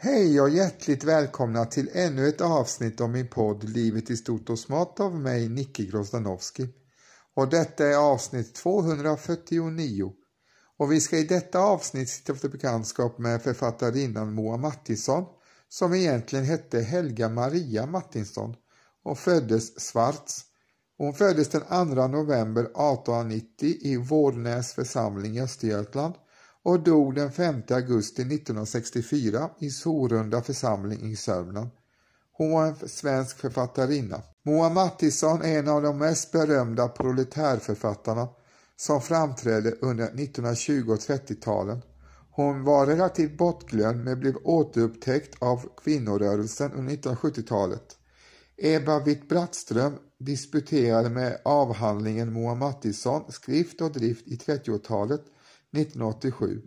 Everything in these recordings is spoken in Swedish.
Hej och hjärtligt välkomna till ännu ett avsnitt av min podd Livet i stort och smått av mig, Nicke Grozdanowski. Och detta är avsnitt 249. Och vi ska i detta avsnitt sitta efter bekantskap med författarinnan Moa Mattisson som egentligen hette Helga Maria Mattisson och föddes Svarts. Hon föddes den 2 november 1890 i Vårnäs församling i Östergötland och dog den 5 augusti 1964 i Sorunda församling i Sörmland. Hon var en svensk författarinna. Moa Mattisson är en av de mest berömda proletärförfattarna som framträdde under 1920 och 30-talen. Hon var relativt bortglömd men blev återupptäckt av kvinnorörelsen under 1970-talet. Ebba Witt-Brattström disputerade med avhandlingen Moa Mattisson, skrift och drift i 30-talet 1987.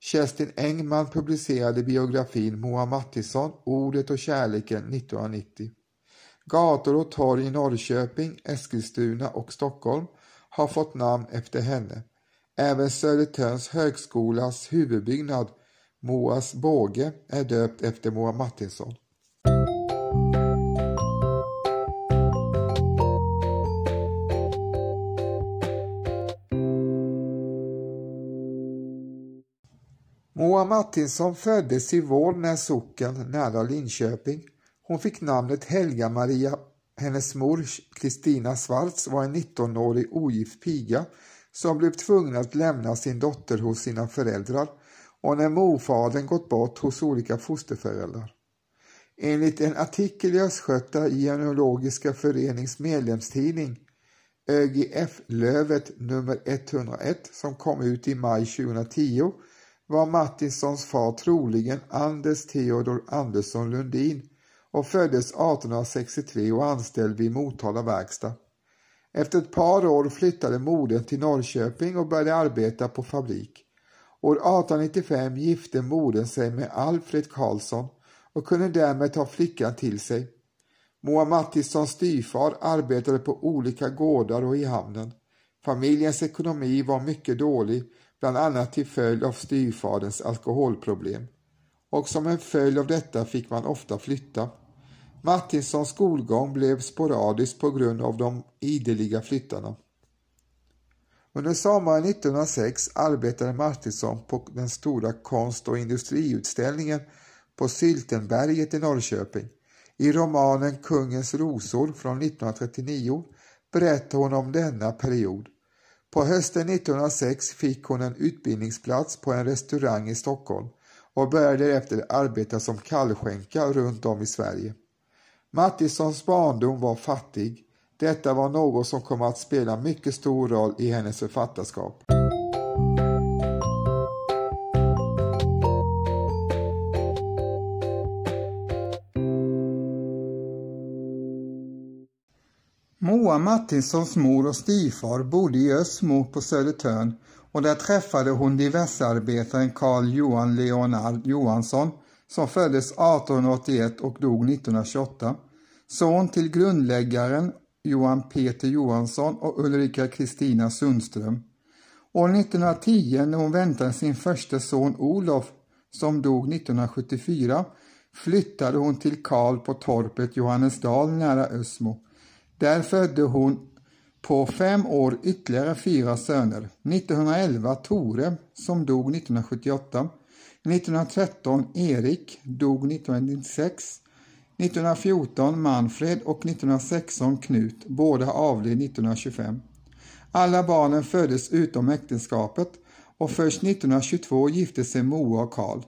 Kerstin Engman publicerade biografin Moa Mattisson, Ordet och kärleken 1990. Gator och torg i Norrköping, Eskilstuna och Stockholm har fått namn efter henne. Även Södertörns högskolas huvudbyggnad, Moas båge, är döpt efter Moa Mattisson. Moa Martinsson föddes i Vålnäs socken nära Linköping. Hon fick namnet Helga Maria. Hennes mor Kristina Svarts var en 19-årig ogift piga som blev tvungen att lämna sin dotter hos sina föräldrar och när morfadern gått bort hos olika fosterföräldrar. Enligt en artikel i Östgöta genealogiska förenings medlemstidning ÖGF-lövet nummer 101 som kom ut i maj 2010 var Mattissons far troligen Anders Theodor Andersson Lundin och föddes 1863 och anställd vid Motala verkstad. Efter ett par år flyttade modern till Norrköping och började arbeta på fabrik. År 1895 gifte modern sig med Alfred Karlsson och kunde därmed ta flickan till sig. Moa Mattissons styvfar arbetade på olika gårdar och i hamnen. Familjens ekonomi var mycket dålig bland annat till följd av styvfaderns alkoholproblem. Och som en följd av detta fick man ofta flytta. Martinssons skolgång blev sporadisk på grund av de ideliga flyttarna. Under sommaren 1906 arbetade Martinsson på den stora konst och industriutställningen på Syltenberget i Norrköping. I romanen Kungens rosor från 1939 berättar hon om denna period. På hösten 1906 fick hon en utbildningsplats på en restaurang i Stockholm och började därefter arbeta som kallskänka runt om i Sverige. Mattissons barndom var fattig. Detta var något som kom att spela mycket stor roll i hennes författarskap. Moa Martinssons mor och styvfar bodde i Ösmo på Södertörn och där träffade hon diversearbetaren Carl Johan Leonard Johansson som föddes 1881 och dog 1928, son till grundläggaren Johan Peter Johansson och Ulrika Kristina Sundström. År 1910 när hon väntade sin första son Olof, som dog 1974, flyttade hon till Karl på torpet Johannesdal nära Ösmo. Där födde hon på fem år ytterligare fyra söner. 1911 Tore, som dog 1978. 1913 Erik, dog 1996. 1914 Manfred och 1916 Knut, båda avled 1925. Alla barnen föddes utom äktenskapet och först 1922 gifte sig Moa och Karl.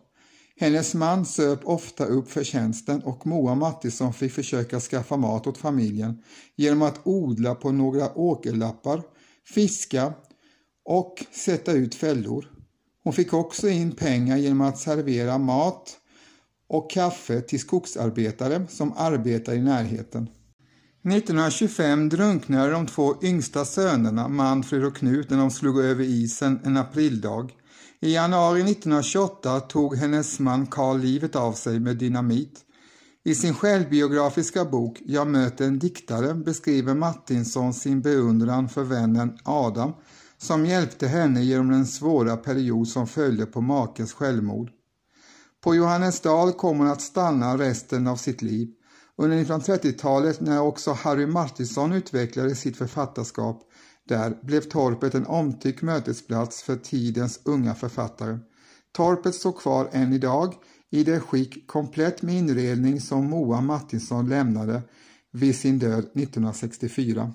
Hennes man söp ofta upp förtjänsten och Moa Mattisson fick försöka skaffa mat åt familjen genom att odla på några åkerlappar, fiska och sätta ut fällor. Hon fick också in pengar genom att servera mat och kaffe till skogsarbetare som arbetar i närheten. 1925 drunknade de två yngsta sönerna Manfred och Knut när de slog över isen en aprildag. I januari 1928 tog hennes man Karl livet av sig med dynamit. I sin självbiografiska bok Jag möter en diktare beskriver Martinsson sin beundran för vännen Adam som hjälpte henne genom den svåra period som följde på makens självmord. På Johannesdal kom hon att stanna resten av sitt liv. Under 1930-talet när också Harry Martinson utvecklade sitt författarskap där blev torpet en omtyckt mötesplats för tidens unga författare. Torpet står kvar än idag i det skick komplett med inredning som Moa Martinsson lämnade vid sin död 1964.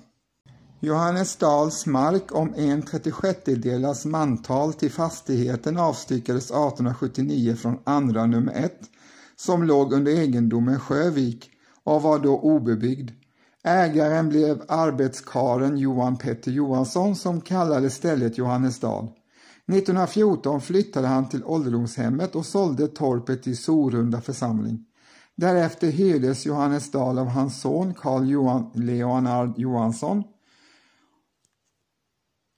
Johannes Dahls mark om en 36 mantal till fastigheten avstyckades 1879 från andra nummer 1 som låg under egendomen Sjövik och var då obebyggd. Ägaren blev arbetskaren Johan Petter Johansson som kallade stället Johannesdal. 1914 flyttade han till ålderdomshemmet och sålde torpet till Sorunda församling. Därefter hyrdes Johannesdal av hans son Carl Johan Leonard Johansson.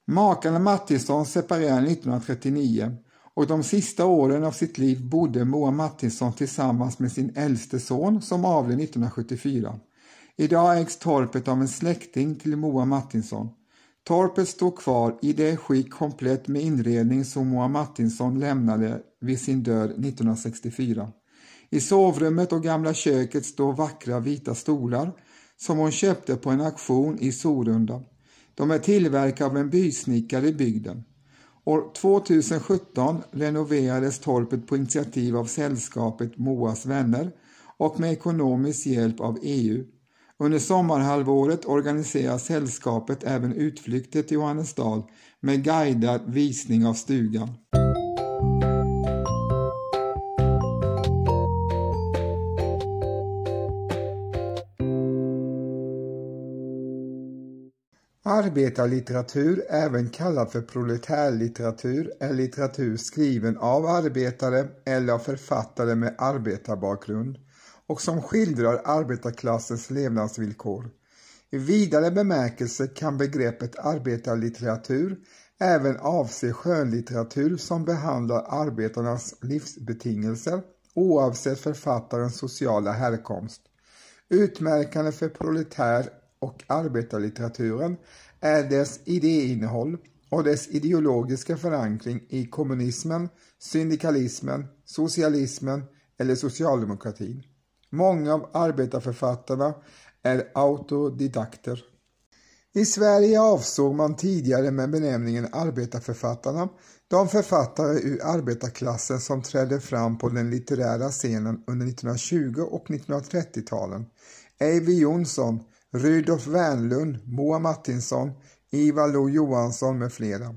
Makarna Mattisson separerade 1939 och de sista åren av sitt liv bodde Moa Mattisson tillsammans med sin äldste son som avled 1974. Idag ägs torpet av en släkting till Moa Mattisson. Torpet står kvar i det skick komplett med inredning som Moa Mattisson lämnade vid sin död 1964. I sovrummet och gamla köket står vackra vita stolar som hon köpte på en auktion i Sorunda. De är tillverkade av en bysnickare i bygden. År 2017 renoverades torpet på initiativ av sällskapet Moas vänner och med ekonomisk hjälp av EU. Under sommarhalvåret organiserar sällskapet även utflykter till Johannesdal med guidad visning av stugan. Arbetarlitteratur, även kallad för proletärlitteratur, är litteratur skriven av arbetare eller av författare med arbetarbakgrund och som skildrar arbetarklassens levnadsvillkor. I vidare bemärkelse kan begreppet arbetarlitteratur även avse skönlitteratur som behandlar arbetarnas livsbetingelser oavsett författarens sociala härkomst. Utmärkande för proletär och arbetarlitteraturen är dess idéinnehåll och dess ideologiska förankring i kommunismen, syndikalismen, socialismen eller socialdemokratin. Många av arbetarförfattarna är autodidakter. I Sverige avsåg man tidigare med benämningen arbetarförfattarna de författare ur arbetarklassen som trädde fram på den litterära scenen under 1920 och 1930-talen. Eyvi Jonsson, Rudolf Wernlund, Moa Martinsson, Ivar Lo Johansson med flera.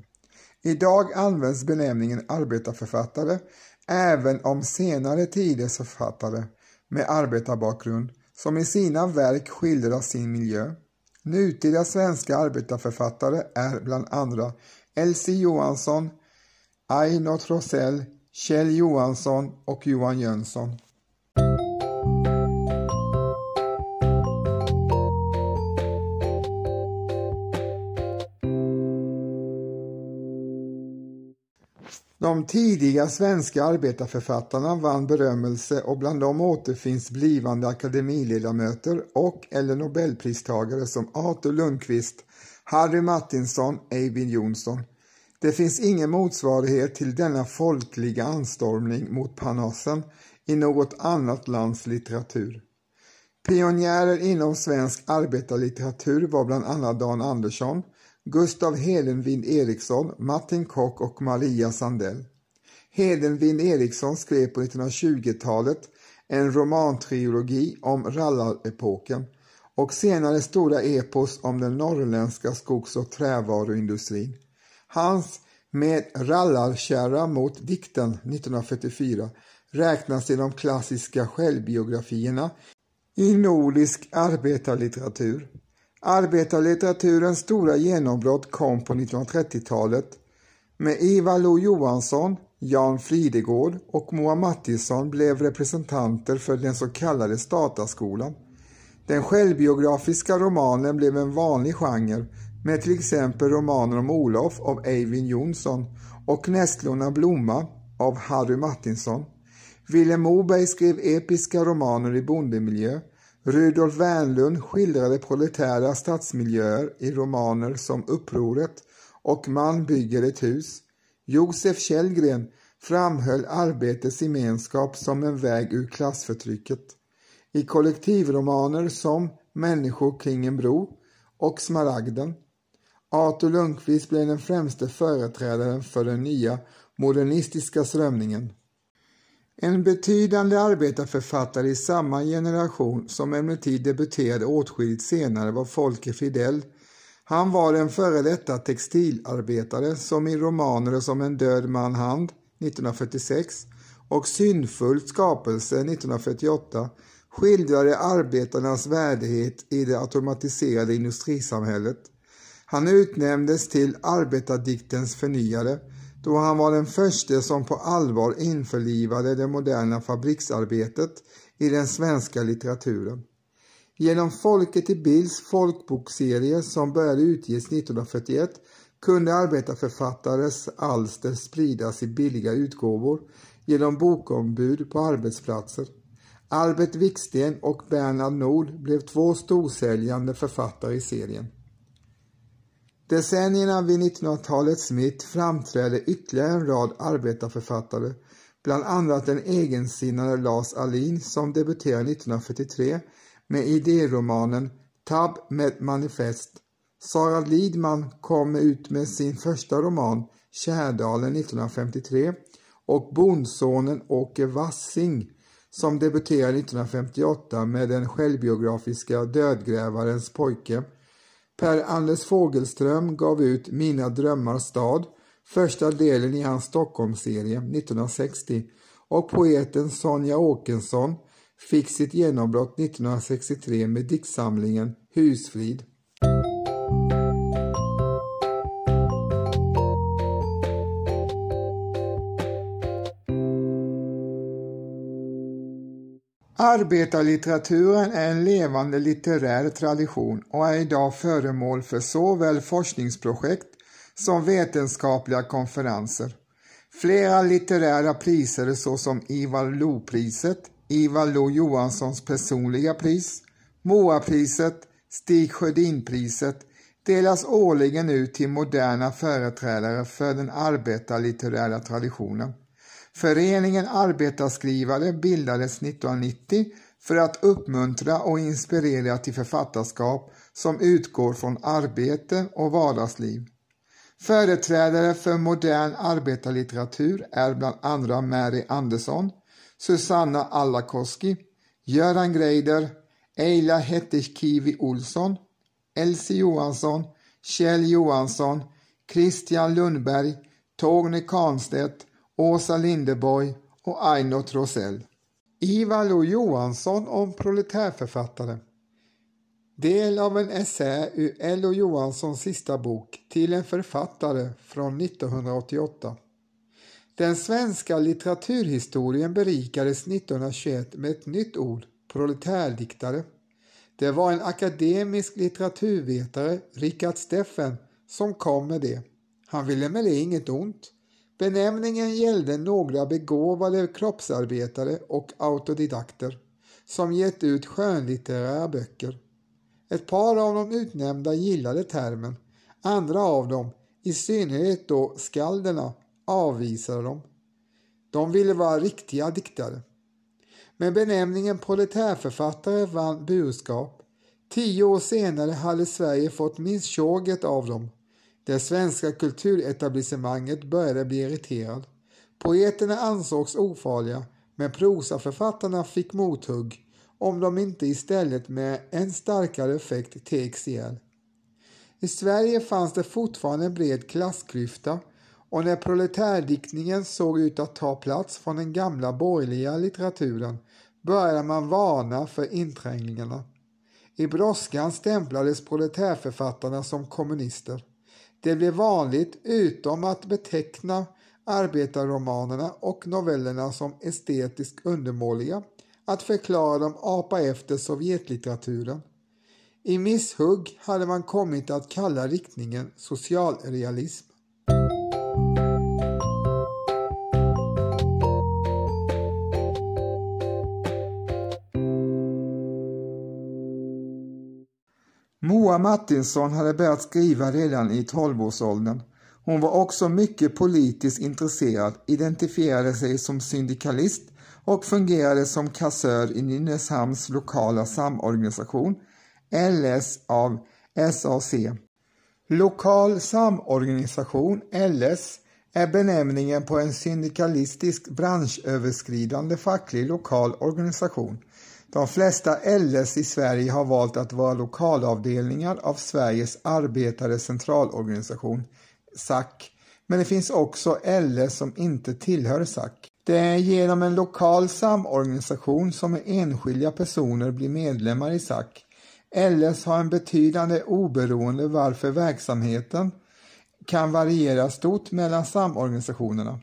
Idag används benämningen arbetarförfattare även om senare tiders författare med arbetarbakgrund som i sina verk skildrar sin miljö. Nutida svenska arbetarförfattare är bland andra Elsie Johansson, Aino Trossell, Kjell Johansson och Johan Jönsson. De tidiga svenska arbetarförfattarna vann berömmelse och bland dem återfinns blivande akademiledamöter och eller nobelpristagare som Arthur Lundqvist, Harry Martinson, Eivind Johnson. Det finns ingen motsvarighet till denna folkliga anstormning mot Parnassen i något annat lands litteratur. Pionjärer inom svensk arbetarlitteratur var bland annat Dan Andersson, Gustav Hedenvind Eriksson, Martin Kock och Maria Sandell. Hedenvind Eriksson skrev på 1920-talet en romantrilogi om rallarepoken och senare stora epos om den norrländska skogs- och trävaruindustrin. Hans Med rallarkärra mot dikten 1944 räknas till de klassiska självbiografierna i nordisk arbetarlitteratur. Arbetarlitteraturens stora genombrott kom på 1930-talet med Ivar Lo Johansson, Jan Fridegård och Moa Mattisson blev representanter för den så kallade Stataskolan. Den självbiografiska romanen blev en vanlig genre med till exempel romanen om Olof av Eivind Johnson och Nässlorna blomma av Harry Martinson. Vilhelm Moberg skrev episka romaner i bondemiljö Rudolf Wernlund skildrade proletära stadsmiljöer i romaner som Upproret och Man bygger ett hus. Josef Kjellgren framhöll arbetets gemenskap som en väg ur klassförtrycket. I kollektivromaner som Människor kring en bro och Smaragden. Artur Lundqvist blev den främste företrädaren för den nya modernistiska strömningen. En betydande arbetarförfattare i samma generation som emellertid debuterade åtskilligt senare var Folke Fridell. Han var en före detta textilarbetare som i romaner som En död man hand 1946 och Syndfullt skapelse 1948 skildrade arbetarnas värdighet i det automatiserade industrisamhället. Han utnämndes till arbetardiktens förnyare då han var den första som på allvar införlivade det moderna fabriksarbetet i den svenska litteraturen. Genom Folket i Bills folkbokserie som började utges 1941 kunde arbetarförfattares alster spridas i billiga utgåvor genom bokombud på arbetsplatser. Albert Wiksten och Bernhard Nord blev två storsäljande författare i serien. Decennierna vid 1900-talets mitt framträdde ytterligare en rad arbetarförfattare, bland annat den egensinnade Lars Alin som debuterade 1943 med idéromanen Tab med manifest. Sara Lidman kom ut med sin första roman Kärdalen 1953 och bondsonen Åke Wassing som debuterade 1958 med den självbiografiska Dödgrävarens pojke Per-Anders Fogelström gav ut Mina drömmars stad, första delen i hans Stockholmsserie 1960 och poeten Sonja Åkesson fick sitt genombrott 1963 med diktsamlingen Husfrid. Arbetarlitteraturen är en levande litterär tradition och är idag föremål för såväl forskningsprojekt som vetenskapliga konferenser. Flera litterära priser såsom Ivar Lo-priset, Ivar Lo-Johanssons personliga pris, Moapriset, Stig Sjödin-priset delas årligen ut till moderna företrädare för den arbetarlitterära traditionen. Föreningen Arbetarskrivare bildades 1990 för att uppmuntra och inspirera till författarskap som utgår från arbete och vardagsliv. Företrädare för modern arbetarlitteratur är bland andra Mary Andersson, Susanna Allakoski, Göran Greider, Eila Hetishkivi Olsson, Elsie Johansson, Kjell Johansson, Christian Lundberg, Torgny Karnstedt, Åsa Linderborg och Aino Trosell. Ivar Lo Johansson om proletärförfattare. Del av en essä ur L.O. Johanssons sista bok Till en författare från 1988. Den svenska litteraturhistorien berikades 1921 med ett nytt ord, proletärdiktare. Det var en akademisk litteraturvetare, Richard Steffen, som kom med det. Han ville med det inget ont. Benämningen gällde några begåvade kroppsarbetare och autodidakter som gett ut skönlitterära böcker. Ett par av de utnämnda gillade termen, andra av dem, i synnerhet då skalderna, avvisade dem. De ville vara riktiga diktare. Men benämningen proletärförfattare vann burskap. Tio år senare hade Sverige fått minst tjoget av dem det svenska kulturetablissemanget började bli irriterad. Poeterna ansågs ofarliga, men prosaförfattarna fick mothugg om de inte istället med en starkare effekt tegs ihjäl. I Sverige fanns det fortfarande en bred klassklyfta och när proletärdiktningen såg ut att ta plats från den gamla borgerliga litteraturen började man varna för inträngningarna. I brådskan stämplades proletärförfattarna som kommunister. Det blev vanligt, utom att beteckna arbetarromanerna och novellerna som estetiskt undermåliga, att förklara dem apa efter Sovjetlitteraturen. I misshugg hade man kommit att kalla riktningen socialrealism. Moa Martinsson hade börjat skriva redan i tolvårsåldern. Hon var också mycket politiskt intresserad, identifierade sig som syndikalist och fungerade som kassör i Nynäshamns lokala samorganisation, LS av SAC. Lokal samorganisation, LS, är benämningen på en syndikalistisk branschöverskridande facklig lokal organisation. De flesta LS i Sverige har valt att vara lokalavdelningar av Sveriges arbetare centralorganisation, SAC, men det finns också LS som inte tillhör SAC. Det är genom en lokal samorganisation som enskilda personer blir medlemmar i SAC. LS har en betydande oberoende varför verksamheten kan variera stort mellan samorganisationerna.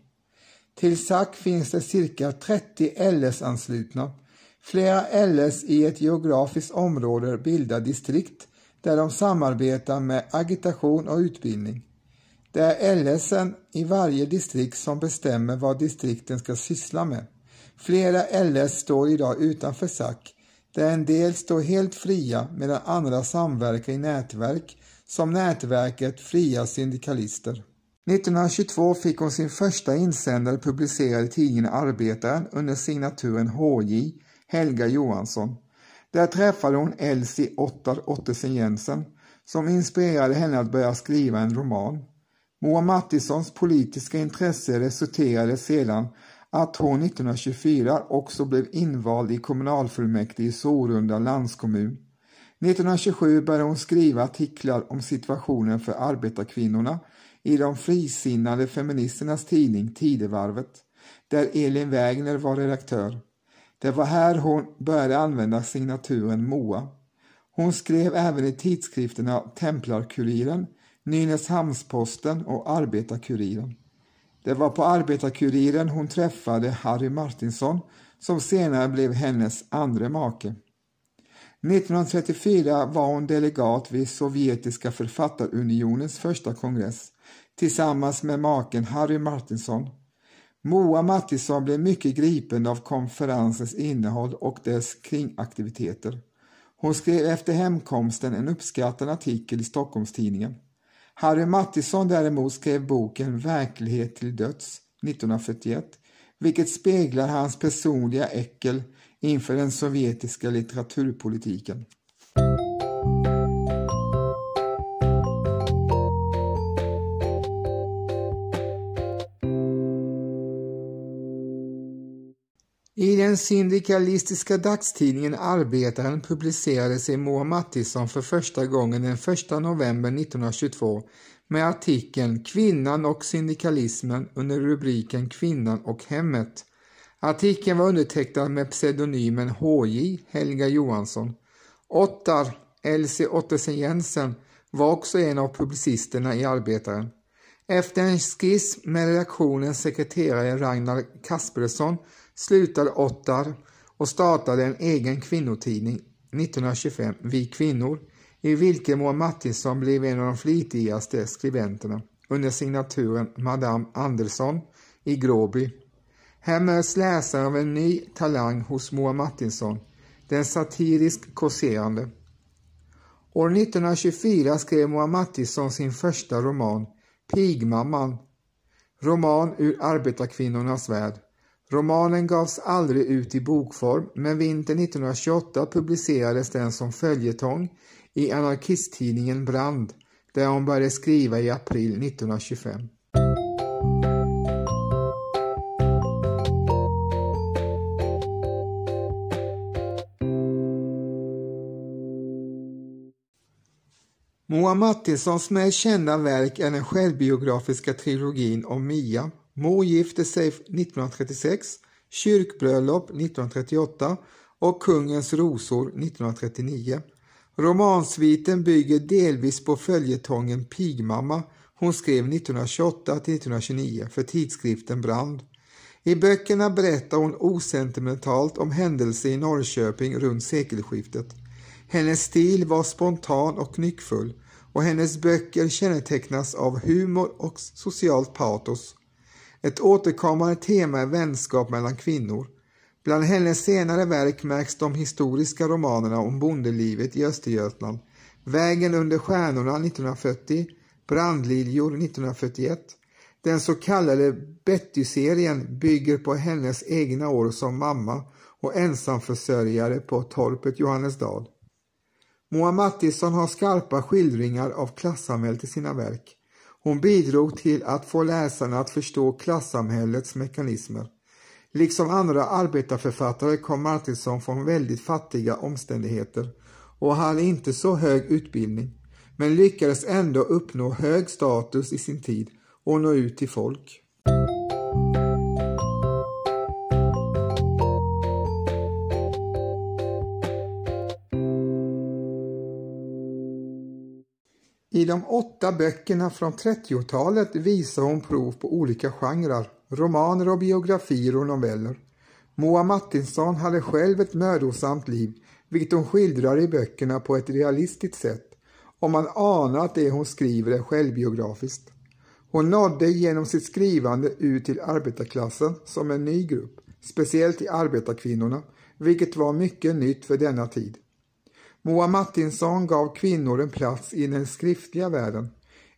Till SAC finns det cirka 30 LS-anslutna. Flera LS i ett geografiskt område bildar distrikt där de samarbetar med agitation och utbildning. Det är LSen i varje distrikt som bestämmer vad distrikten ska syssla med. Flera LS står idag utanför SAC, där en del står helt fria medan andra samverkar i nätverk som nätverket Fria Syndikalister. 1922 fick hon sin första insändare publicerad i tidningen Arbetaren under signaturen HJ Helga Johansson. Där träffade hon Elsie Ottar Ottesen Jensen som inspirerade henne att börja skriva en roman. Moa Mattissons politiska intresse resulterade sedan att hon 1924 också blev invald i kommunalfullmäktige i Sorunda landskommun. 1927 började hon skriva artiklar om situationen för arbetarkvinnorna i de frisinnade feministernas tidning Tidevarvet, där Elin Wägner var redaktör. Det var här hon började använda signaturen Moa. Hon skrev även i tidskrifterna Templarkuriren, Nynäshamnsposten och Arbetarkuriren. Det var på Arbetarkuriren hon träffade Harry Martinsson som senare blev hennes andre make. 1934 var hon delegat vid Sovjetiska författarunionens första kongress tillsammans med maken Harry Martinsson. Moa Mattisson blev mycket gripen av konferensens innehåll och dess kringaktiviteter. Hon skrev efter hemkomsten en uppskattad artikel i Stockholms-Tidningen. Harry Mattisson däremot skrev boken Verklighet till döds 1941, vilket speglar hans personliga äckel inför den sovjetiska litteraturpolitiken. Den syndikalistiska dagstidningen Arbetaren publicerade sig Moa Mattisson för första gången den 1 november 1922 med artikeln Kvinnan och syndikalismen under rubriken Kvinnan och hemmet. Artikeln var undertecknad med pseudonymen HJ Helga Johansson. Ottar Elsie Ottesen Jensen var också en av publicisterna i Arbetaren. Efter en skiss med redaktionens sekreterare Ragnar Kaspersson slutade Ottar och startade en egen kvinnotidning 1925, Vi kvinnor, i vilken Moa Mattisson blev en av de flitigaste skribenterna under signaturen Madame Andersson i Gråby. Här möts läsaren av en ny talang hos Moa Mattisson, den satiriskt kåserande. År 1924 skrev Moa Mattisson sin första roman, Pigmamman, roman ur arbetarkvinnornas värld. Romanen gavs aldrig ut i bokform men vintern 1928 publicerades den som följetong i anarkisttidningen Brand där hon började skriva i april 1925. Moa Mattissons mest kända verk är den självbiografiska trilogin om Mia Mor gifte sig 1936, Kyrkbröllop 1938 och Kungens rosor 1939. Romansviten bygger delvis på följetongen Pigmamma hon skrev 1928 till 1929 för tidskriften Brand. I böckerna berättar hon osentimentalt om händelser i Norrköping runt sekelskiftet. Hennes stil var spontan och nyckfull och hennes böcker kännetecknas av humor och socialt patos. Ett återkommande tema är vänskap mellan kvinnor. Bland hennes senare verk märks de historiska romanerna om bondelivet i Östergötland, Vägen under stjärnorna 1940, Brandliljor 1941. Den så kallade Betty-serien bygger på hennes egna år som mamma och ensamförsörjare på torpet Johannesdal. Moa Mattisson har skarpa skildringar av klassamhället i sina verk. Hon bidrog till att få läsarna att förstå klassamhällets mekanismer. Liksom andra arbetarförfattare kom Martinsson från väldigt fattiga omständigheter och hade inte så hög utbildning, men lyckades ändå uppnå hög status i sin tid och nå ut till folk. I de åtta böckerna från 30-talet visar hon prov på olika genrer, romaner och biografier och noveller. Moa Martinsson hade själv ett mödosamt liv, vilket hon skildrar i böckerna på ett realistiskt sätt, och man anar att det hon skriver är självbiografiskt. Hon nådde genom sitt skrivande ut till arbetarklassen som en ny grupp, speciellt till arbetarkvinnorna, vilket var mycket nytt för denna tid. Moa Martinsson gav kvinnor en plats i den skriftliga världen.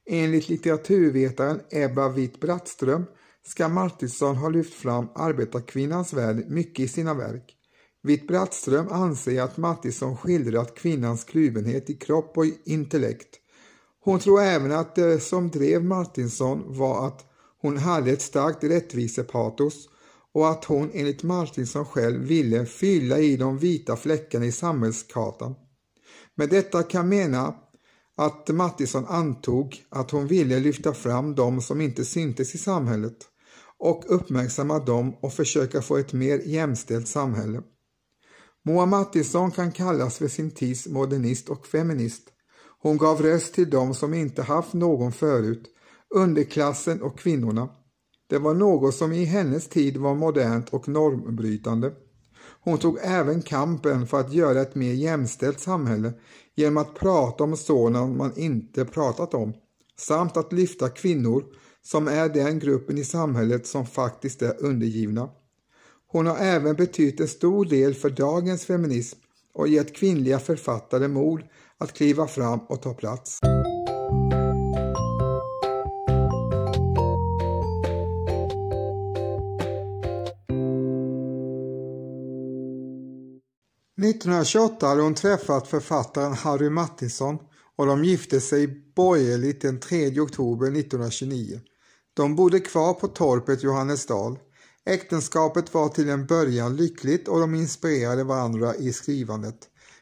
Enligt litteraturvetaren Ebba Witt-Brattström ska Martinsson ha lyft fram arbetarkvinnans värld mycket i sina verk. Witt-Brattström anser att Martinsson skildrat kvinnans kluvenhet i kropp och intellekt. Hon tror även att det som drev Martinsson var att hon hade ett starkt rättvisepatos och att hon enligt Martinsson själv ville fylla i de vita fläckarna i samhällskartan. Med detta kan mena att Mattisson antog att hon ville lyfta fram de som inte syntes i samhället och uppmärksamma dem och försöka få ett mer jämställt samhälle. Moa Mattisson kan kallas för sin tids modernist och feminist. Hon gav röst till de som inte haft någon förut, underklassen och kvinnorna. Det var något som i hennes tid var modernt och normbrytande. Hon tog även kampen för att göra ett mer jämställt samhälle genom att prata om sådant man inte pratat om, samt att lyfta kvinnor som är den gruppen i samhället som faktiskt är undergivna. Hon har även betytt en stor del för dagens feminism och gett kvinnliga författare mod att kliva fram och ta plats. 1928 hade hon träffat författaren Harry Martinson och de gifte sig borgerligt den 3 oktober 1929. De bodde kvar på torpet Johannesdal. Äktenskapet var till en början lyckligt och de inspirerade varandra i skrivandet.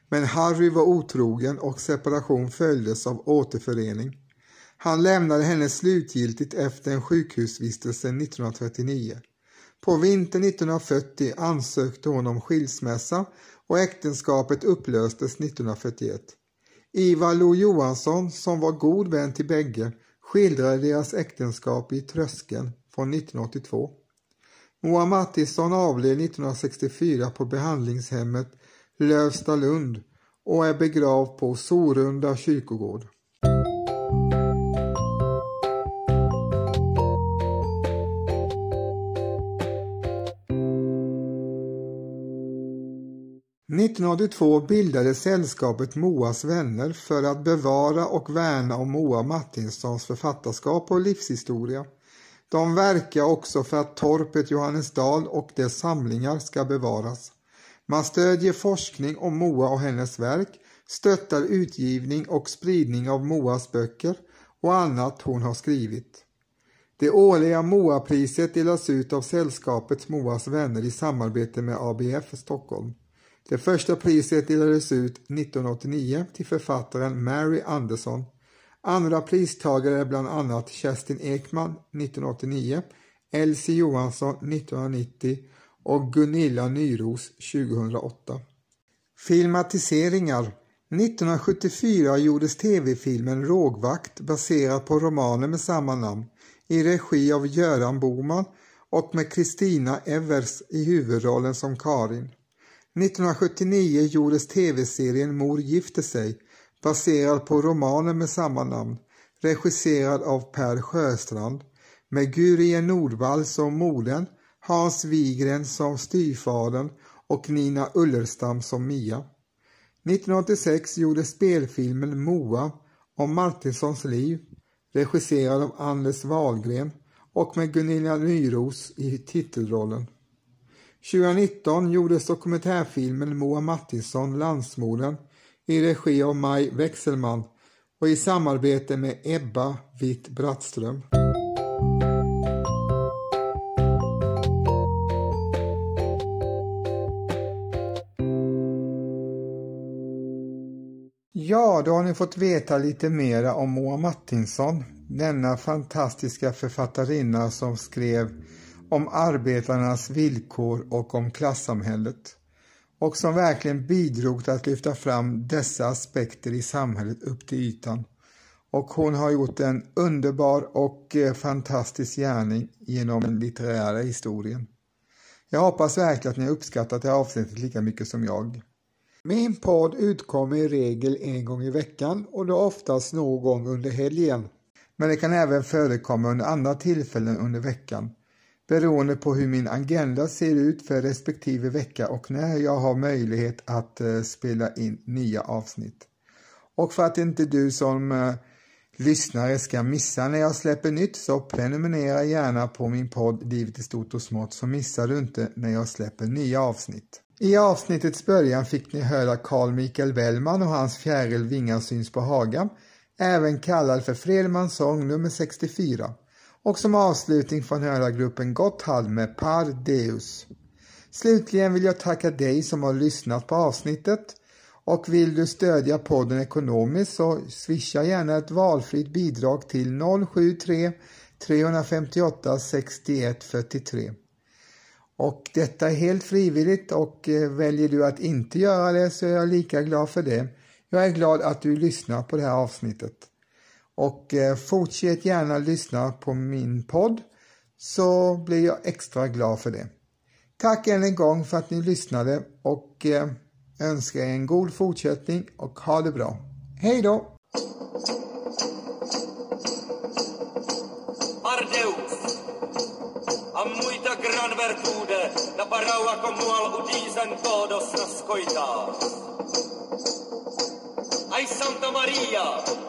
Men Harry var otrogen och separation följdes av återförening. Han lämnade henne slutgiltigt efter en sjukhusvistelse 1939. På vintern 1940 ansökte hon om skilsmässa och äktenskapet upplöstes 1941. Ivar Lo Johansson, som var god vän till bägge, skildrade deras äktenskap i Tröskeln från 1982. Moa Mattisson avled 1964 på behandlingshemmet Lövstalund och är begravd på Sorunda kyrkogård. 1982 bildade sällskapet Moas vänner för att bevara och värna om Moa Martinssons författarskap och livshistoria. De verkar också för att torpet Johannesdal och dess samlingar ska bevaras. Man stödjer forskning om Moa och hennes verk, stöttar utgivning och spridning av Moas böcker och annat hon har skrivit. Det årliga Moapriset delas ut av sällskapet Moas vänner i samarbete med ABF Stockholm. Det första priset delades ut 1989 till författaren Mary Anderson. Andra pristagare är bland annat Kerstin Ekman 1989, Elsie Johansson 1990 och Gunilla Nyros 2008. Filmatiseringar 1974 gjordes tv-filmen Rågvakt baserad på romanen med samma namn i regi av Göran Boman och med Kristina Evers i huvudrollen som Karin. 1979 gjordes tv-serien Mor gifter sig baserad på romanen med samma namn regisserad av Per Sjöstrand med Gurien Nordvall som modern, Hans Wigren som styvfadern och Nina Ullerstam som Mia. 1986 gjordes spelfilmen Moa om Martinssons liv regisserad av Anders Wahlgren och med Gunilla Nyros i titelrollen. 2019 gjordes dokumentärfilmen Moa Mattisson, Landsmodern, i regi av Maj Wexelman och i samarbete med Ebba Witt Brattström. Ja, då har ni fått veta lite mera om Moa Mattisson, denna fantastiska författarinna som skrev om arbetarnas villkor och om klassamhället och som verkligen bidrog till att lyfta fram dessa aspekter i samhället upp till ytan. Och hon har gjort en underbar och eh, fantastisk gärning genom den litterära historien. Jag hoppas verkligen att ni har uppskattat det här avsnittet lika mycket som jag. Min podd utkommer i regel en gång i veckan och då oftast någon gång under helgen. Men det kan även förekomma under andra tillfällen under veckan beroende på hur min agenda ser ut för respektive vecka och när jag har möjlighet att eh, spela in nya avsnitt. Och för att inte du som eh, lyssnare ska missa när jag släpper nytt så prenumerera gärna på min podd Livet i stort och smått så missar du inte när jag släpper nya avsnitt. I avsnittets början fick ni höra Carl Michael Bellman och hans fjäril Vingar syns på Haga, även kallad för Fredmans sång nummer 64 och som avslutning från Hörargruppen höra Gotthard med Par Deus. Slutligen vill jag tacka dig som har lyssnat på avsnittet och vill du stödja podden ekonomiskt så swisha gärna ett valfritt bidrag till 073 358 61 43. Och detta är helt frivilligt och eh, väljer du att inte göra det så är jag lika glad för det. Jag är glad att du lyssnar på det här avsnittet. Och eh, fortsätt gärna lyssna på min podd så blir jag extra glad för det. Tack än en gång för att ni lyssnade och eh, önskar er en god fortsättning och ha det bra. Hej då! Santa Maria,